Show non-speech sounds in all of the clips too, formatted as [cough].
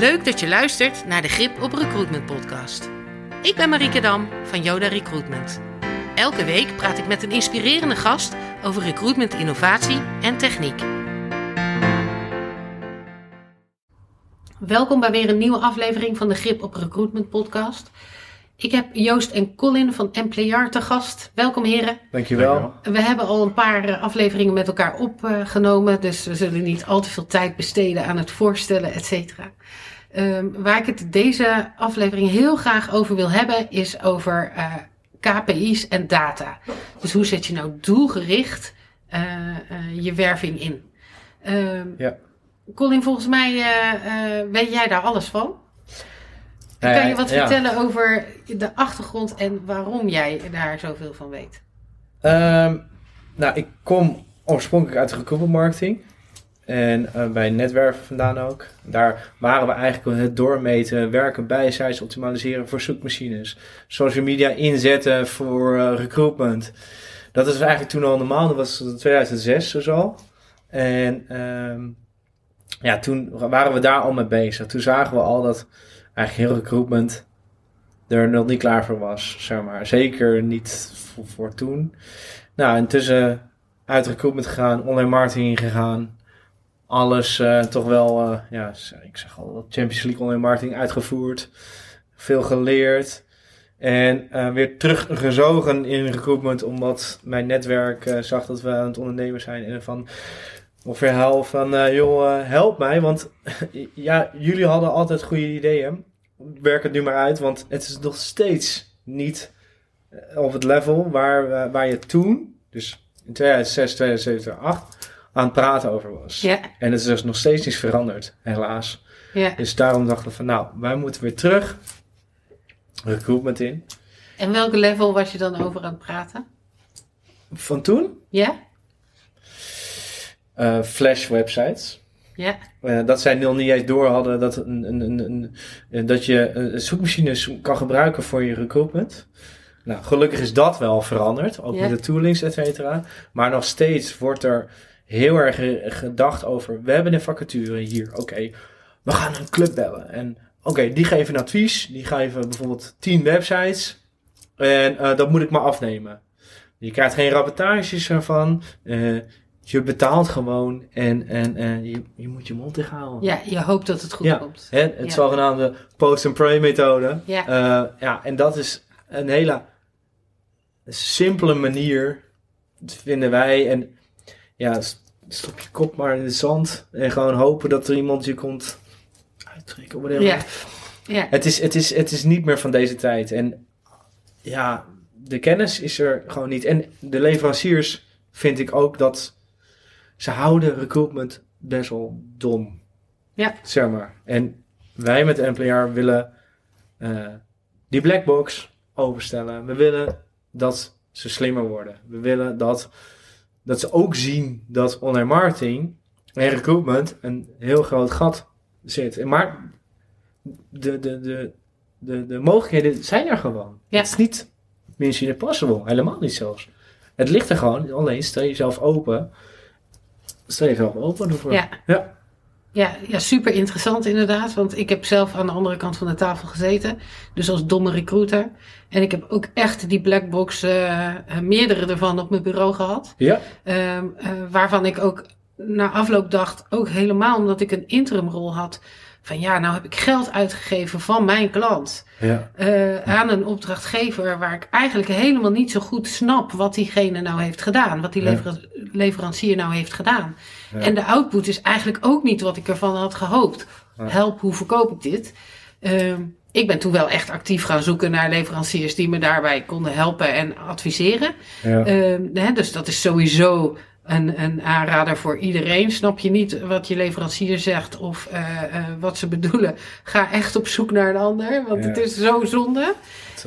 Leuk dat je luistert naar de Grip op Recruitment podcast. Ik ben Marieke Dam van Yoda Recruitment. Elke week praat ik met een inspirerende gast over recruitment innovatie en techniek. Welkom bij weer een nieuwe aflevering van de Grip op Recruitment podcast. Ik heb Joost en Colin van Employar te gast. Welkom heren. Dankjewel. We hebben al een paar eh, afleveringen met elkaar opgenomen, dus we zullen niet al te veel tijd besteden aan het voorstellen, et cetera. Ehm, waar ik het deze aflevering heel graag over wil hebben, is over uh, KPI's en data. Dus hoe zet je nou doelgericht uh, uh, je werving in? Um, Ja. Colin, volgens mij weet jij daar alles van. Kan je wat ja. vertellen over de achtergrond en waarom jij daar zoveel van weet? Ehm, nou, ik kom oorspronkelijk uit de recruitment marketing. En uh, bij netwerken vandaan ook. Daar waren we eigenlijk het doormeten, werken bij sites optimaliseren voor zoekmachines. Social media inzetten voor uh, recruitment. Dat is eigenlijk toen al normaal, dat was 2006 dus al. En um, ja, toen waren we daar al mee bezig. Toen zagen we al dat eigenlijk heel recruitment er nog niet klaar voor was, zeg maar. Zeker niet voor, toen. Nou, intussen uit recruitment gegaan, online marketing gegaan. Alles uh, toch wel, uh, ja, ik zeg al, Champions League online marketing uitgevoerd. Veel geleerd. En uh, weer teruggezogen in recruitment, omdat mijn netwerk zag dat we aan het ondernemen zijn. En van ongeveer hel van, joh, help mij. Want [laughs] ja, jullie hadden altijd goede ideeën werk het nu maar uit, want het is nog steeds niet op het level waar, waar je toen, dus in 2006, 2007, 2008, aan het praten over was. Ja. En het is dus nog steeds niet veranderd, helaas. Ja. Dus daarom dachten we van, nou, wij moeten weer terug recruitment in. En welke level was je dan over aan het praten? Van toen? Ja. Uh, flash websites. Ja. Uh, dat zij nog niet eens door hadden dat, een, een, een, dat je zoekmachines kan gebruiken voor je recruitment. Nou, gelukkig is dat wel veranderd, ook Ja. met de toolings, et cetera. Maar nog steeds wordt er heel erg gedacht over, we hebben een vacature hier, oké, we gaan een club bellen. En oké, die geven advies, die geven bijvoorbeeld 10 websites en uh, dat moet ik maar afnemen. Je krijgt geen rapportages ervan. Uh, je betaalt gewoon en, en, en je, je moet je mond dicht houden. Ja, je hoopt dat het goed ja, komt. Hè, het Ja. zogenaamde post-and-pray methode. Ja. Uh, ja, en dat is een hele simpele manier, vinden wij. En ja, stop je kop maar in het zand en gewoon hopen dat er iemand je komt uittrekken. whatever. Ja. Ja. Het, is, het, is, het is niet meer van deze tijd. En ja, de kennis is er gewoon niet. En de leveranciers vind ik ook dat ze houden recruitment best wel dom. Ja. Zeg maar. En wij met Employer willen uh, die blackbox overstellen. We willen dat ze slimmer worden. We willen dat, dat ze ook zien dat online marketing en recruitment een heel groot gat zit. Maar de, de, de, de, de mogelijkheden zijn er gewoon. Ja. Het is niet Mission Impossible. Helemaal niet zelfs. Het ligt er gewoon. Alleen stel jezelf open. Stel jezelf open ervoor. Ja. ja. Ja, ja, super interessant inderdaad. Want ik heb zelf aan de andere kant van de tafel gezeten. Dus als domme recruiter. En ik heb ook echt die blackbox, uh, meerdere ervan op mijn bureau gehad. Ja. Uh, uh, waarvan ik ook na afloop dacht, ook helemaal omdat ik een interimrol had. Van ja, nou heb ik geld uitgegeven van mijn klant. Ja. Uh, aan een opdrachtgever waar ik eigenlijk helemaal niet zo goed snap wat diegene nou heeft gedaan. Wat die lever leverancier nou heeft gedaan. Ja. En de output is eigenlijk ook niet wat ik ervan had gehoopt. Help, hoe verkoop ik dit? Uh, ik ben toen wel echt actief gaan zoeken naar leveranciers die me daarbij konden helpen en adviseren. Uh, hè, dus dat is sowieso een, een aanrader voor iedereen. Snap je niet wat je leverancier zegt of uh, uh, wat ze bedoelen? Ga echt op zoek naar een ander, want Ja. het is zo zonde.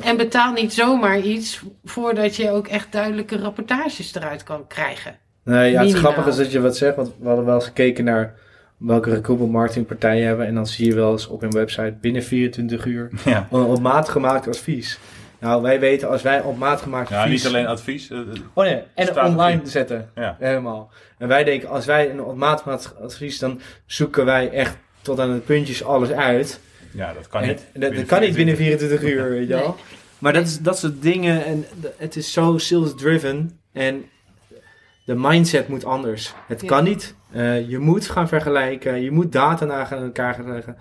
En betaal niet zomaar iets voordat je ook echt duidelijke rapportages eruit kan krijgen. Nee, ja, het Minimaal. grappige is dat je wat zegt, want we hadden wel eens gekeken naar welke recruitment marketingpartijen hebben. En dan zie je wel eens op hun website binnen 24 uur Ja, een op maat gemaakt advies. Nou, wij weten als wij op maat gemaakt ja advies... niet alleen advies. eh, Oh nee, en online zetten. Ja. Helemaal. En wij denken, als wij een op maat gemaakt advies, dan zoeken wij echt tot aan het puntjes alles uit. Ja, dat kan En niet. dat, dat kan niet binnen 24 uur, weet je wel. Maar dat, is, dat soort dingen en het is zo sales-driven en de mindset moet anders. Het Ja. kan niet. Eh, je moet gaan vergelijken, je moet data naar elkaar gaan leggen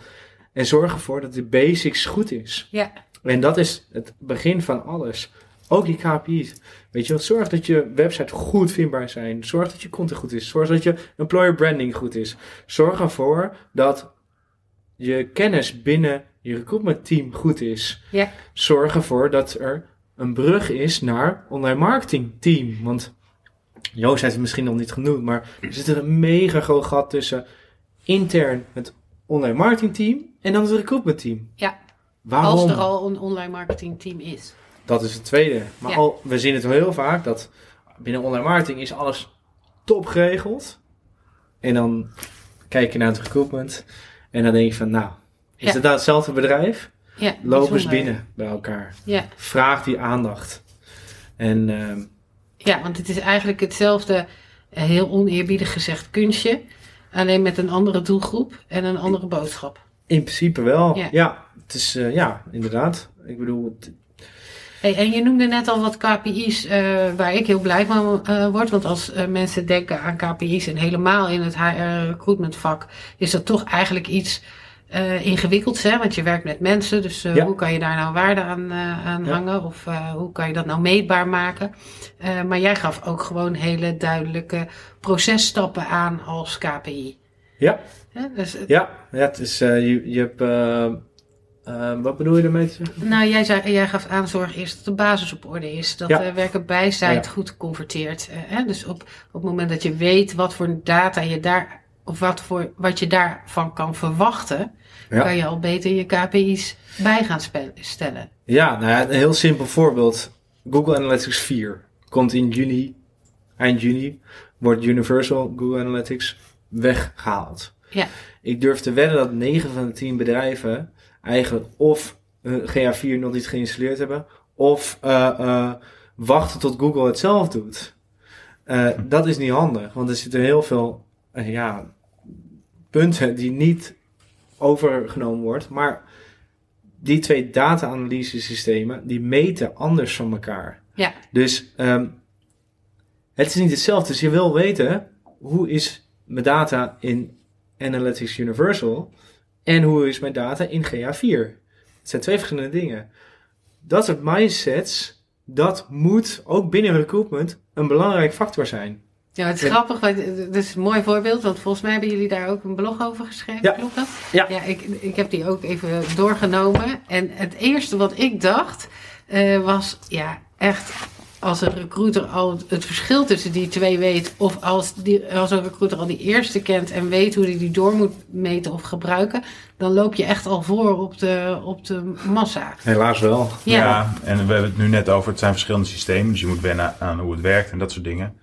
en zorg ervoor dat de basics goed is. Ja. En dat is het begin van alles. Ook die KPI's. Weet je wel, zorg dat je website goed vindbaar zijn. Zorg dat je content goed is. Zorg dat je employer branding goed is. Zorg ervoor dat je kennis binnen je recruitment team goed is. Ja. Zorg ervoor dat er een brug is naar online marketing team. Want Joost heeft het misschien nog niet genoemd, maar er zit een mega groot gat tussen intern het online marketing team en dan het recruitment team. Ja. Waarom? Als er al een online marketing team is. Dat is het tweede. Maar Ja. al, we zien het heel vaak dat binnen online marketing is alles top geregeld. En dan kijk je naar het recruitment en dan denk je van, nou, is Ja. het nou hetzelfde bedrijf? Ja, Loop eens binnen bij elkaar. Ja. Vraag die aandacht. En ehm, ja, want het is eigenlijk hetzelfde, eh, heel oneerbiedig gezegd, kunstje. Alleen met een andere doelgroep en een andere boodschap. in principe wel. Ja. Ja, het is, eh, ja, inderdaad. Ik bedoel, het- Hey, en je noemde net al wat KPI's eh, waar ik heel blij van eh, word. Want als mensen denken aan KPI's en helemaal in het HR recruitment vak, is dat toch eigenlijk iets eh ingewikkelds. Hè? Want je werkt met mensen, dus Ja. hoe kan je daar nou waarde aan, eh, aan Ja. hangen? Of hoe kan je dat nou meetbaar maken? Maar jij gaf ook gewoon hele duidelijke processtappen aan als KPI. Ja. Dus, ja, ja, het is, je, je hebt, eh, eh, wat bedoel je daarmee te zeggen? Nou, jij, zei, jij gaf aan zorg eerst dat de basis op orde is. Dat Ja. de werken bijzijt Ja. goed converteert. Eh, hè? Dus op, op het moment dat je weet wat voor data je daar, of wat, voor, wat je daarvan kan verwachten, Ja. kan je al beter je KPI's bij gaan stellen. Ja, nou ja, een heel simpel voorbeeld. Google Analytics 4 komt in juni, eind juni, wordt Universal Google Analytics weggehaald. Ja. Ik durf te wedden dat 9 van de 10 bedrijven eigenlijk of hun GA4 nog niet geïnstalleerd hebben, of eh, eh, wachten tot Google het zelf doet. Eh, dat is niet handig, want er zitten heel veel eh, ja, punten die niet overgenomen wordt, maar die twee data-analyse systemen, die meten anders van elkaar. Ja. Dus ehm, het is niet hetzelfde. Dus je wil weten, hoe is mijn data in Analytics Universal en hoe is mijn data in GA4? Het zijn twee verschillende dingen. Dat soort mindsets, dat moet ook binnen recruitment een belangrijk factor zijn. Ja, het is grappig, want het is een mooi voorbeeld, want volgens mij hebben jullie daar ook een blog over geschreven, Ja. klopt dat? Ja. Ja, ik, ik heb die ook even doorgenomen. En het eerste wat ik dacht, eh, was ja, echt als een recruiter al het verschil tussen die twee weet, of als, die, als een recruiter al die eerste kent en weet hoe hij die door moet meten of gebruiken, dan loop je echt al voor op de, op de massa. Helaas wel. Ja. Ja. en we hebben het nu net over, het zijn verschillende systemen, dus je moet wennen aan hoe het werkt en dat soort dingen.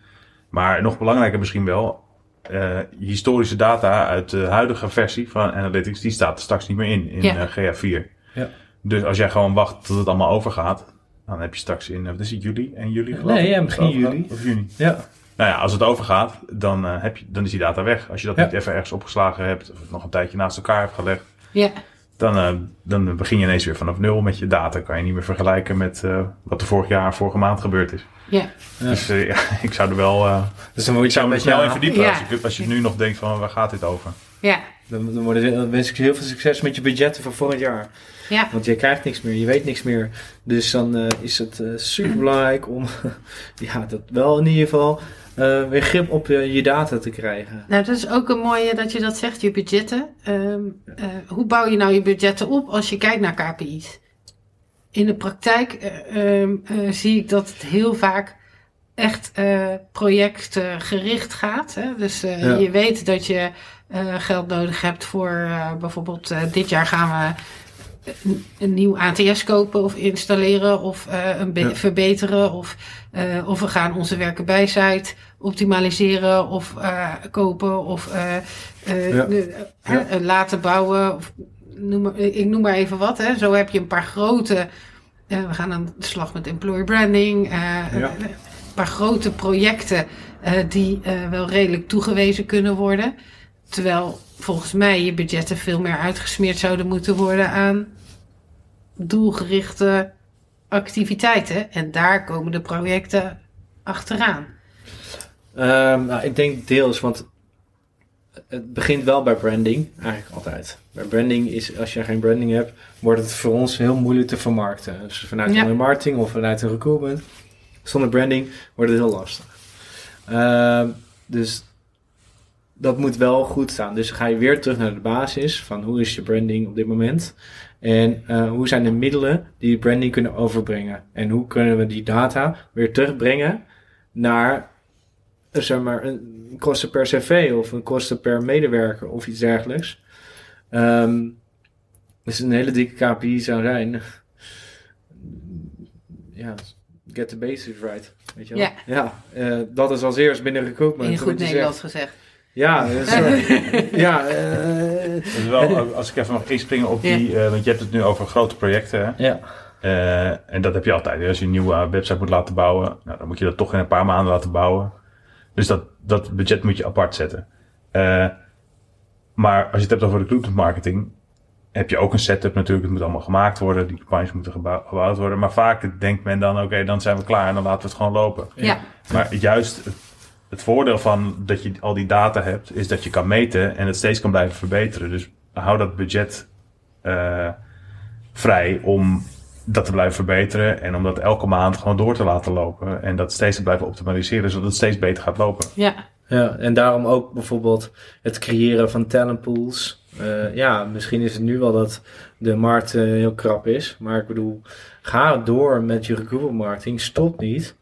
Maar nog belangrijker misschien wel, eh, historische data uit de huidige versie van Analytics, die staat er straks niet meer in, in Ja. eh, GA4. Ja. Dus als jij gewoon wacht tot het allemaal overgaat, dan heb je straks in, eh, wat is het, juli? En juli geloof Nee, ik? ja, Dat begin juli. Of juni. Ja. Nou ja, als het overgaat, dan, eh, heb je, dan is die data weg. Als je dat Ja. niet even ergens opgeslagen hebt, of het nog een tijdje naast elkaar hebt gelegd, Ja, dan, eh, dan begin je ineens weer vanaf nul met je data. Kan je niet meer vergelijken met eh, wat er vorig jaar, vorige maand gebeurd is. ja. Ja. Dus ja, [laughs] ik zou er wel eh, Dus dan moet ik je zou een er beetje snel in verdiepen. Ja. Als, je, als je nu nog denkt van waar gaat dit over? ja. Dan, dan, worden, dan wens ik je heel veel succes met je budgetten van volgend jaar. Ja, Want je krijgt niks meer, je weet niks meer. Dus dan eh, is het super belangrijk om [laughs] ja, dat wel in ieder geval eh, weer grip op eh, je data te krijgen. Nou, dat is ook een mooie dat je dat zegt, je budgetten. Ehm, eh, hoe bouw je nou je budgetten op als je kijkt naar KPI's? In de praktijk eh, ehm, eh, zie ik dat het heel vaak echt eh projectgericht gaat. Hè? Dus eh, Ja. je weet dat je eh, geld nodig hebt voor eh, bijvoorbeeld eh, dit jaar gaan we een, een nieuw ATS kopen of installeren of eh, een Ja. verbeteren of, eh, of we gaan onze werken bij site optimaliseren of eh, kopen of eh, eh, Ja. eh, eh, laten bouwen. Of, noem maar, ik noem maar even wat. Hè. Zo heb je een paar grote. eh, we gaan aan de slag met employer branding. Paar grote projecten eh, die eh, wel redelijk toegewezen kunnen worden. Terwijl volgens mij je budgetten veel meer uitgesmeerd zouden moeten worden aan doelgerichte activiteiten. En daar komen de projecten achteraan. Ehm, nou, ik denk deels, want het begint wel bij branding, eigenlijk altijd. Bij branding is, als je geen branding hebt, wordt het voor ons heel moeilijk te vermarkten. Dus vanuit Ja. de marketing of vanuit de recruitment. Zonder branding wordt het heel lastig. Ehm, dus dat moet wel goed staan. Dus ga je weer terug naar de basis van hoe is je branding op dit moment. En eh, hoe zijn de middelen die branding kunnen overbrengen. En hoe kunnen we die data weer terugbrengen naar eh, zeg maar, een kosten per cv of een kosten per medewerker of iets dergelijks. Ehm dus een hele dikke KPI zou zijn. [laughs] Ja, get the basics right. Weet je wel? Ja. Ja, eh, dat is als eerst binnen recruitment. In goed Nederlands zegt. gezegd. Ja, [laughs] zo. ja, eh, Dus wel, als ik even mag inspringen op Ja. die, eh, want je hebt het nu over grote projecten. Hè? ja. Eh, en dat heb je altijd. hè. Als je een nieuwe website moet laten bouwen, nou, dan moet je dat toch in een paar maanden laten bouwen. Dus dat, dat budget moet je apart zetten. Eh, maar als je het hebt over recruitment marketing, heb je ook een setup natuurlijk. Het moet allemaal gemaakt worden. Die campagnes moeten gebouw- gebouwd worden. Maar vaak denkt men dan, oké, dan zijn we klaar en dan laten we het gewoon lopen. Ja. Maar juist het, het voordeel van dat je al die data hebt, is dat je kan meten en het steeds kan blijven verbeteren. Dus hou dat budget eh, vrij om dat te blijven verbeteren en om dat elke maand gewoon door te laten lopen en dat steeds te blijven optimaliseren, zodat het steeds beter gaat lopen. Ja, Ja, en daarom ook bijvoorbeeld het creëren van talentpools. Eh ja, misschien is het nu wel dat de markt eh, heel krap is. Maar ik bedoel, ga door met je recruitment marketing. Stop niet.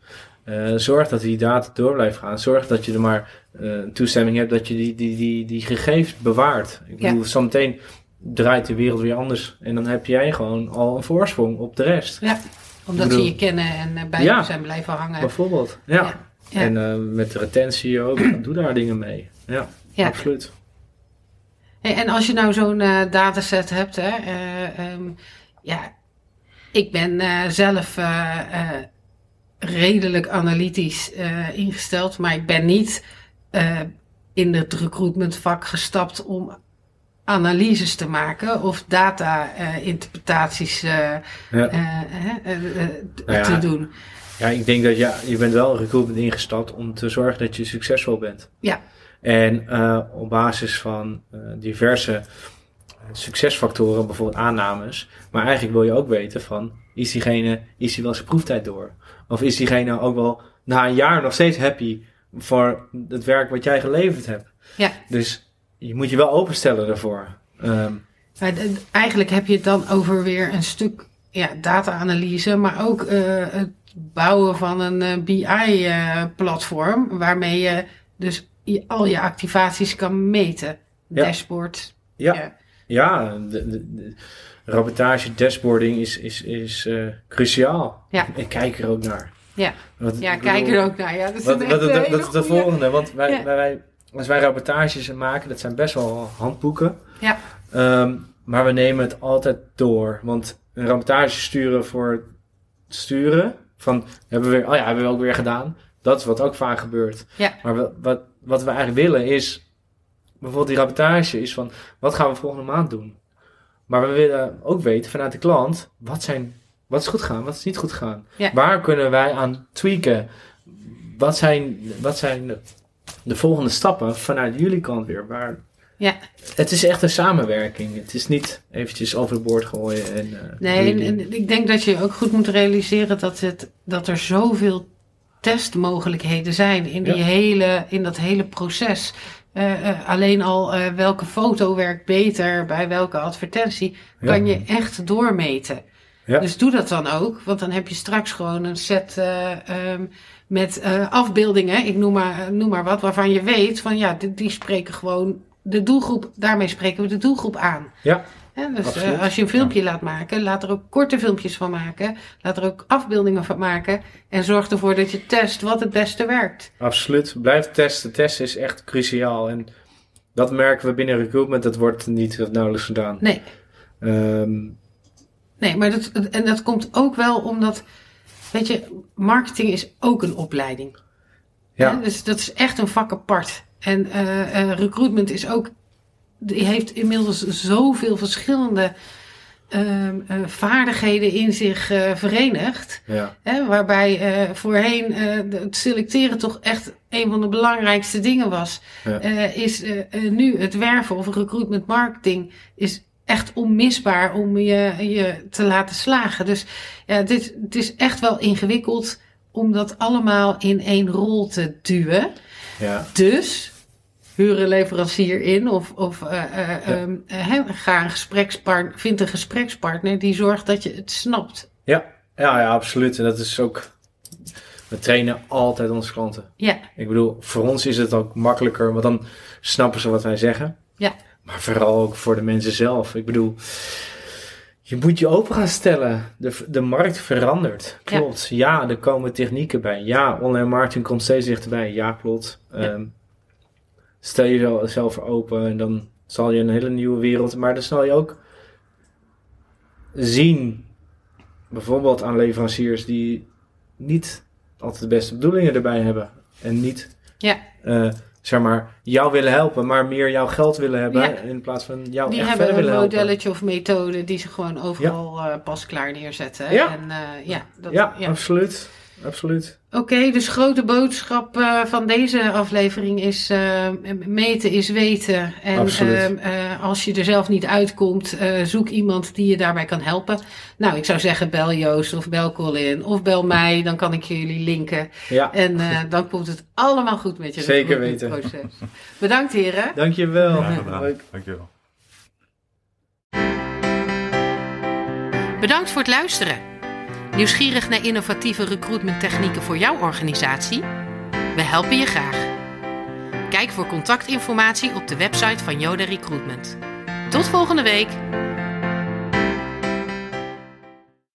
Eh, zorg dat die data door blijft gaan. Zorg dat je er maar toestemming hebt dat je die, die, die, die gegevens bewaart. Ik Ja. bedoel, zometeen draait de wereld weer anders. En dan heb jij gewoon al een voorsprong op de rest. ja. omdat bedoel- ze je kennen en bij Ja. je zijn blijven hangen. Bijvoorbeeld. Ja. Ja. Ja. En met de retentie ook. Doe daar dingen mee. Ja, Ja. absoluut. Hey, en als je nou zo'n eh, dataset hebt, hè, eh, ehm, ja, ik ben eh, zelf redelijk analytisch ingesteld, maar ik ben niet in het recruitmentvak gestapt om analyses te maken of data-interpretaties Ja. Nou ja, te doen. Ja, ik denk dat ja, je bent wel recruitment ingestapt om te zorgen dat je succesvol bent. Ja. En eh, op basis van eh, diverse eh, succesfactoren, bijvoorbeeld aannames. Maar eigenlijk wil je ook weten van, is diegene, is hij wel zijn proeftijd door? Of is diegene ook wel na een jaar nog steeds happy voor het werk wat jij geleverd hebt? Ja. Dus je moet je wel openstellen daarvoor. Ehm, eigenlijk heb je het dan over weer een stuk ja, data-analyse, maar ook het bouwen van een BI-platform, waarmee je dus je- al je activaties kan meten. Ja. Dashboard. ja. Ja. Ja, de, de, de rapportage, dashboarding is, is, is eh, cruciaal. Ja. Ik kijk er ook naar. Ja. Wat, Ja, kijk er ook naar. Ja, dat is, Wat, een wat, echt dat, een dat is de goeie- volgende, want wij, Ja. wij, wij, als wij rapportages maken, dat zijn best wel handboeken. Ja. Ehm, maar we nemen het altijd door. Want een rapportage sturen voor het sturen, van hebben we, oh ja, hebben we ook weer gedaan. Dat is wat ook vaak gebeurt. Ja. Maar wat, wat we eigenlijk willen is, bijvoorbeeld die rapportage is van, wat gaan we volgende maand doen? Maar we willen ook weten vanuit de klant, wat, zijn, wat is goed gaan, wat is niet goed gaan? Ja. Waar kunnen wij aan tweaken? Wat zijn, wat zijn de, de volgende stappen vanuit jullie kant weer? Waar, Ja. Het is echt een samenwerking. Het is niet eventjes overboord gooien en... eh, Nee, en ik denk dat je ook goed moet realiseren dat, het, dat er zoveel testmogelijkheden zijn in, die Ja. hele, in dat hele proces. Eh, eh, alleen al eh, welke foto werkt beter bij welke advertentie, Ja. kan je echt doormeten. Ja. Dus doe dat dan ook, want dan heb je straks gewoon een set eh, ehm, met afbeeldingen, ik noem maar, noem maar wat, waarvan je weet van ja, die, die spreken gewoon de doelgroep, daarmee spreken we de doelgroep aan. Ja, Dus eh, als je een filmpje laat maken, laat er ook korte filmpjes van maken. Laat er ook afbeeldingen van maken. En zorg ervoor dat je test wat het beste werkt. absoluut. Blijf testen. Testen is echt cruciaal. En dat merken we binnen recruitment. Dat wordt niet of nauwelijks gedaan. Nee, Ehm, nee maar dat, en dat komt ook wel omdat, weet je, marketing is ook een opleiding. ja? Dus dat is echt een vak apart. En eh, eh, recruitment is ook die heeft inmiddels zoveel verschillende ehm, eh, vaardigheden in zich eh, verenigd. Ja. Hè, waarbij eh, voorheen het selecteren toch echt een van de belangrijkste dingen was. Ja. Is nu het werven of recruitment marketing is echt onmisbaar om je, je te laten slagen. Dus ja, dit, het is echt wel ingewikkeld om dat allemaal in één rol te duwen. Ja. Dus huur een leverancier in of, of eh, hè, ga een gesprekspartner, vind een gesprekspartner die zorgt dat je het snapt. Ja. ja, ja, absoluut. En dat is ook... We trainen altijd onze klanten. Ja, Ik bedoel, voor ons is het ook makkelijker, want dan snappen ze wat wij zeggen. Ja. Maar vooral ook voor de mensen zelf. Ik bedoel, je moet je open gaan stellen. De, de markt verandert. Klopt. Ja. er komen technieken bij. Ja, online marketing komt steeds dichterbij. Ja, klopt. Ja. Ehm, stel jezelf open en dan zal je een hele nieuwe wereld. Maar dan zal je ook zien, bijvoorbeeld aan leveranciers die niet altijd de beste bedoelingen erbij hebben. En niet ja. eh, zeg maar, jou willen helpen, maar meer jouw geld willen hebben. Ja. In plaats van jou Die echt hebben verder een willen helpen. modelletje of methode die ze gewoon overal eh, pas klaar neerzetten. Ja. En, eh, ja, dat, Ja, ja. absoluut. Absoluut. Oké, dus grote boodschap eh, van deze aflevering is eh, meten is weten. En Absoluut. ehm, eh, als je er zelf niet uitkomt, eh, zoek iemand die je daarbij kan helpen. Nou, ik zou zeggen bel Joost of bel Colin of bel mij, dan kan ik jullie linken. Ja, En eh, dan komt het allemaal goed met je Zeker recruitmentproces. Bedankt heren. dankjewel. Graag gedaan. Leuk. Dankjewel. Bedankt voor het luisteren. Nieuwsgierig naar innovatieve recruitmenttechnieken voor jouw organisatie? We helpen je graag. Kijk voor contactinformatie op de website van Yoda Recruitment. Tot volgende week!